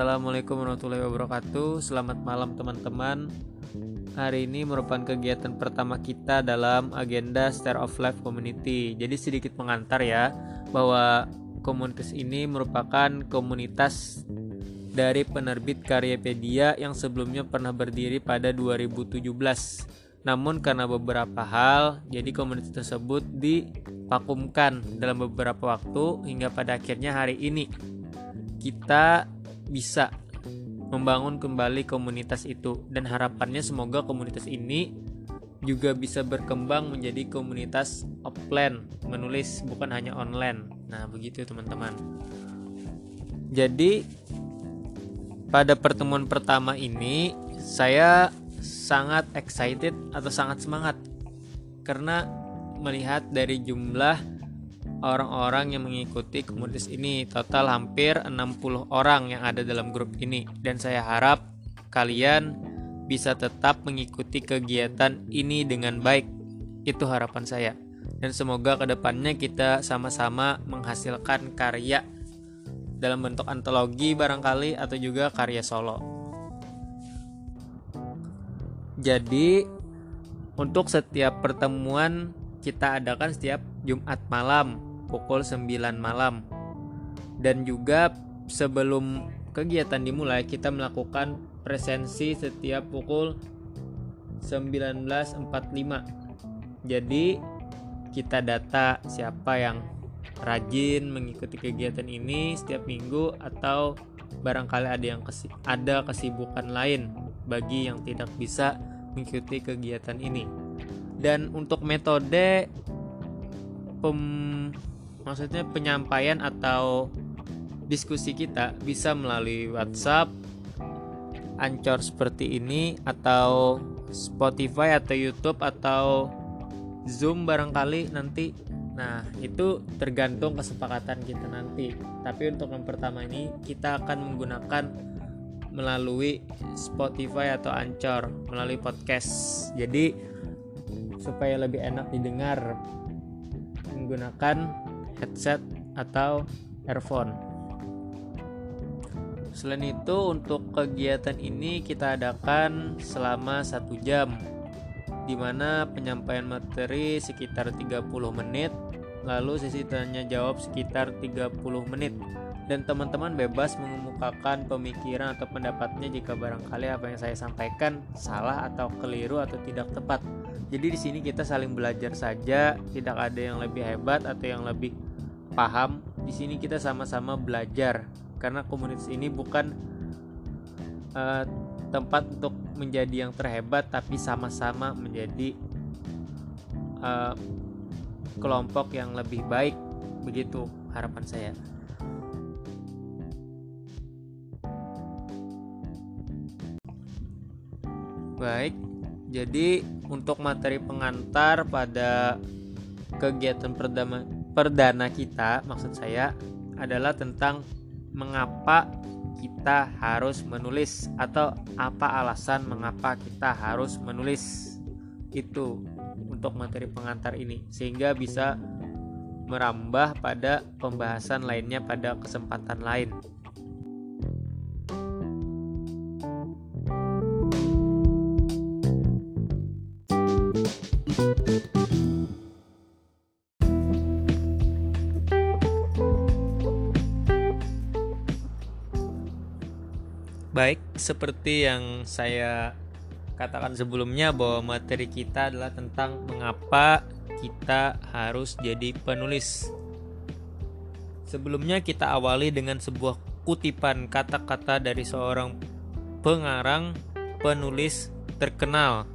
Assalamualaikum warahmatullahi wabarakatuh. Selamat malam teman-teman. Hari ini merupakan kegiatan pertama kita dalam agenda Star of Life Community. Jadi sedikit mengantar ya bahwa komunitas ini merupakan komunitas dari penerbit Karyapedia yang sebelumnya pernah berdiri pada 2017. Namun karena beberapa hal, jadi komunitas tersebut dipakumkan dalam beberapa waktu hingga pada akhirnya hari ini kita bisa membangun kembali komunitas itu. Dan harapannya semoga komunitas ini juga bisa berkembang menjadi komunitas offline menulis bukan hanya online. Nah begitu teman-teman. Jadi pada pertemuan pertama ini saya sangat excited atau sangat semangat. Karena melihat dari jumlah orang-orang yang mengikuti komunitas ini. Total hampir 60 orang yang ada dalam grup ini dan saya harap kalian bisa tetap mengikuti kegiatan ini dengan baik. Itu harapan saya. Dan semoga ke depannya kita sama-sama menghasilkan karya dalam bentuk antologi barangkali atau juga karya solo. Jadi untuk setiap pertemuan kita adakan setiap Jumat malam pukul 9 malam. Dan juga sebelum kegiatan dimulai kita melakukan presensi setiap pukul 19.45. Jadi kita data siapa yang rajin mengikuti kegiatan ini setiap minggu atau barangkali ada yang ada kesibukan lain bagi yang tidak bisa mengikuti kegiatan ini. Dan untuk metode pem maksudnya penyampaian atau diskusi kita bisa melalui WhatsApp, Anchor seperti ini atau Spotify atau YouTube atau Zoom barangkali nanti. Nah, itu tergantung kesepakatan kita nanti. Tapi untuk yang pertama ini kita akan menggunakan melalui Spotify atau Anchor, melalui podcast. Jadi supaya lebih enak didengar menggunakan headset atau earphone. Selain itu untuk kegiatan ini kita adakan selama satu jam di mana penyampaian materi sekitar 30 menit lalu sesi tanya jawab sekitar 30 menit dan teman-teman bebas mengemukakan pemikiran atau pendapatnya jika barangkali apa yang saya sampaikan salah atau keliru atau tidak tepat. Jadi di sini kita saling belajar saja, tidak ada yang lebih hebat atau yang lebih paham. Di sini kita sama-sama belajar karena komunitas ini bukan uh, tempat untuk menjadi yang terhebat tapi sama-sama menjadi uh, kelompok yang lebih baik. Begitu harapan saya baik jadi untuk materi pengantar pada kegiatan perdama perdana kita, maksud saya adalah tentang mengapa kita harus menulis atau apa alasan mengapa kita harus menulis itu untuk materi pengantar ini sehingga bisa merambah pada pembahasan lainnya pada kesempatan lain. Baik, seperti yang saya katakan sebelumnya bahwa materi kita adalah tentang mengapa kita harus jadi penulis. Sebelumnya kita awali dengan sebuah kutipan kata-kata dari seorang pengarang penulis terkenal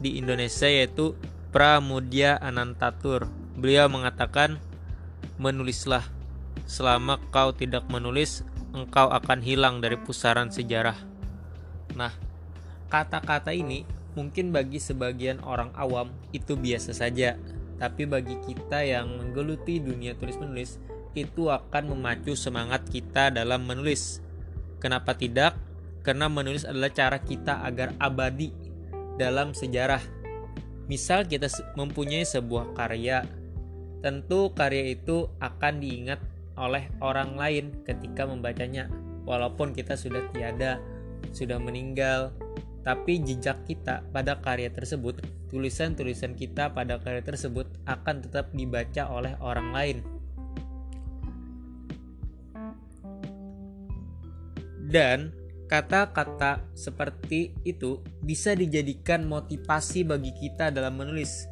di Indonesia yaitu Pramudya Anantatur. Beliau mengatakan, "Menulislah selama kau tidak menulis, engkau akan hilang dari pusaran sejarah. Nah, kata-kata ini mungkin bagi sebagian orang awam itu biasa saja, tapi bagi kita yang menggeluti dunia tulis-menulis itu akan memacu semangat kita dalam menulis. Kenapa tidak? Karena menulis adalah cara kita agar abadi dalam sejarah. Misal kita mempunyai sebuah karya, tentu karya itu akan diingat oleh orang lain ketika membacanya. walaupun kita sudah tiada, sudah meninggal, tapi jejak kita pada karya tersebut, tulisan-tulisan kita pada karya tersebut akan tetap dibaca oleh orang lain. Dan kata-kata seperti itu bisa dijadikan motivasi bagi kita dalam menulis.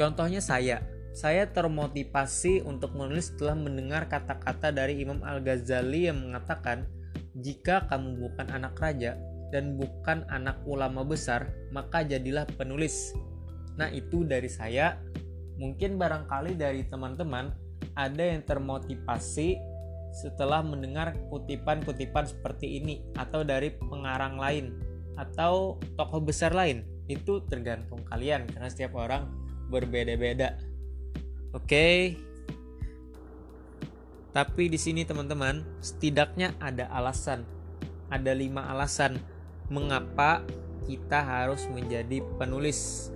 Contohnya saya, saya termotivasi untuk menulis setelah mendengar kata-kata dari Imam Al-Ghazali yang mengatakan, "Jika kamu bukan anak raja, dan bukan anak ulama besar, maka jadilah penulis. Nah, itu dari saya. Mungkin barangkali dari teman-teman ada yang termotivasi setelah mendengar kutipan-kutipan seperti ini atau dari pengarang lain atau tokoh besar lain. Itu tergantung kalian karena setiap orang berbeda-beda. Oke. Tapi di sini teman-teman, setidaknya ada alasan. Ada lima alasan mengapa kita harus menjadi penulis.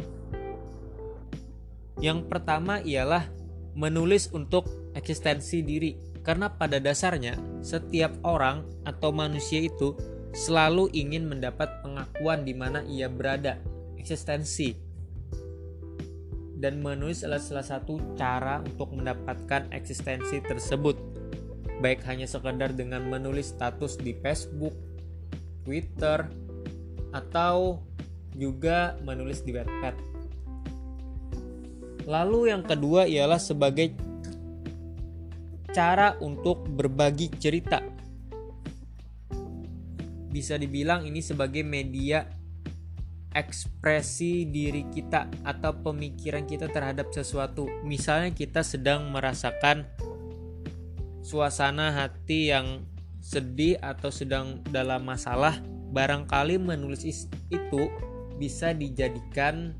Yang pertama ialah menulis untuk eksistensi diri, karena pada dasarnya setiap orang atau manusia itu selalu ingin mendapat pengakuan di mana ia berada, eksistensi. Dan menulis adalah salah satu cara untuk mendapatkan eksistensi tersebut. Baik hanya sekedar dengan menulis status di Facebook, Twitter, atau juga menulis di Wattpad. Lalu yang kedua ialah sebagai cara untuk berbagi cerita. Bisa dibilang ini sebagai media ekspresi diri kita atau pemikiran kita terhadap sesuatu. Misalnya kita sedang merasakan suasana hati yang sedih atau sedang dalam masalah, barangkali menulis itu bisa dijadikan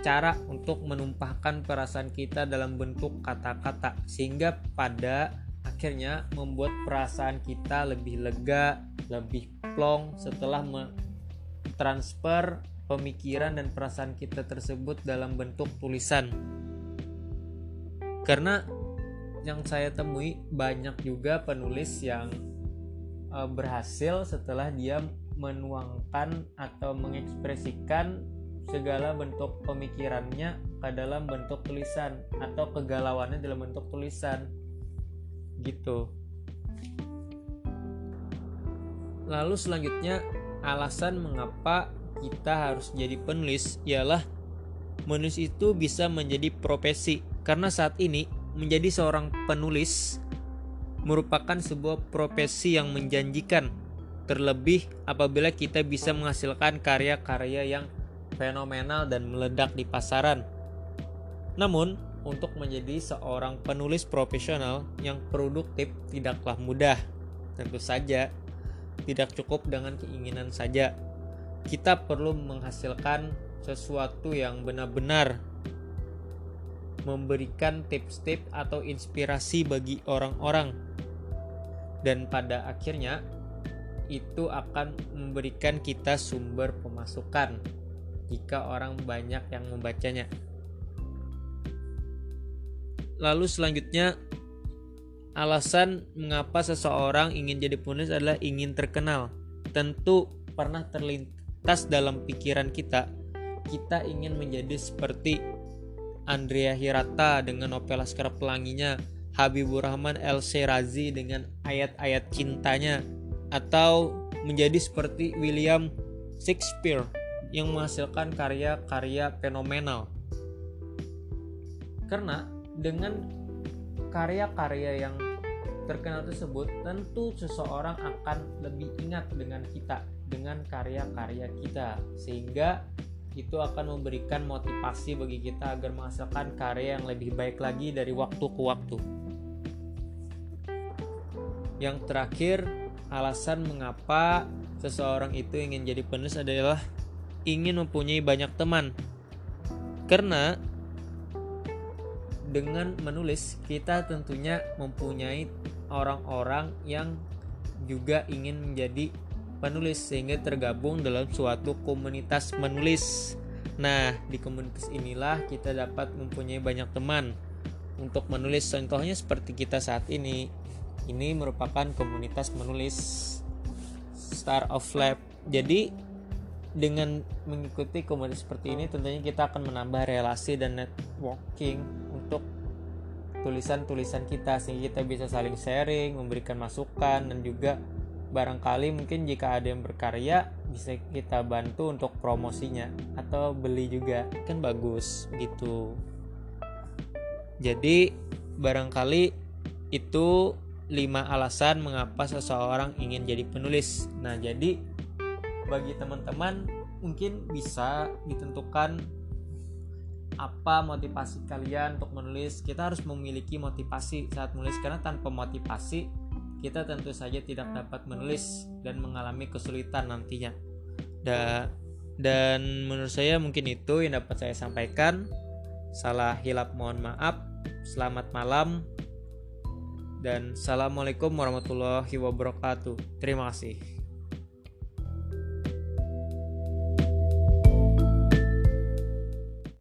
cara untuk menumpahkan perasaan kita dalam bentuk kata-kata sehingga pada akhirnya membuat perasaan kita lebih lega, lebih plong setelah transfer pemikiran dan perasaan kita tersebut dalam bentuk tulisan. Karena yang saya temui banyak juga penulis yang eh, berhasil setelah dia menuangkan atau mengekspresikan segala bentuk pemikirannya ke dalam bentuk tulisan atau kegalauannya dalam bentuk tulisan gitu lalu selanjutnya alasan mengapa kita harus jadi penulis ialah menulis itu bisa menjadi profesi karena saat ini menjadi seorang penulis merupakan sebuah profesi yang menjanjikan terlebih apabila kita bisa menghasilkan karya-karya yang fenomenal dan meledak di pasaran. Namun, untuk menjadi seorang penulis profesional yang produktif tidaklah mudah. Tentu saja, tidak cukup dengan keinginan saja. Kita perlu menghasilkan sesuatu yang benar-benar memberikan tips-tips atau inspirasi bagi orang-orang. Dan pada akhirnya, itu akan memberikan kita sumber pemasukan jika orang banyak yang membacanya. Lalu selanjutnya alasan mengapa seseorang ingin jadi penulis adalah ingin terkenal. Tentu pernah terlintas dalam pikiran kita, kita ingin menjadi seperti Andrea Hirata dengan novel Laskar Pelanginya, Habibur Rahman El Serazi dengan ayat-ayat cintanya, atau menjadi seperti William Shakespeare yang menghasilkan karya-karya fenomenal. Karena dengan karya-karya yang terkenal tersebut, tentu seseorang akan lebih ingat dengan kita, dengan karya-karya kita, sehingga itu akan memberikan motivasi bagi kita agar menghasilkan karya yang lebih baik lagi dari waktu ke waktu. Yang terakhir, alasan mengapa seseorang itu ingin jadi penulis adalah ingin mempunyai banyak teman. Karena dengan menulis kita tentunya mempunyai orang-orang yang juga ingin menjadi penulis sehingga tergabung dalam suatu komunitas menulis. Nah, di komunitas inilah kita dapat mempunyai banyak teman untuk menulis. Contohnya seperti kita saat ini ini merupakan komunitas menulis Star of Lab. Jadi dengan mengikuti komunitas seperti ini tentunya kita akan menambah relasi dan networking untuk tulisan-tulisan kita sehingga kita bisa saling sharing, memberikan masukan dan juga barangkali mungkin jika ada yang berkarya bisa kita bantu untuk promosinya atau beli juga kan bagus gitu. Jadi barangkali itu lima alasan mengapa seseorang ingin jadi penulis. Nah, jadi bagi teman-teman mungkin bisa ditentukan apa motivasi kalian untuk menulis. Kita harus memiliki motivasi saat menulis karena tanpa motivasi kita tentu saja tidak dapat menulis dan mengalami kesulitan nantinya. Da dan menurut saya mungkin itu yang dapat saya sampaikan. Salah hilap mohon maaf. Selamat malam dan assalamualaikum warahmatullahi wabarakatuh. Terima kasih.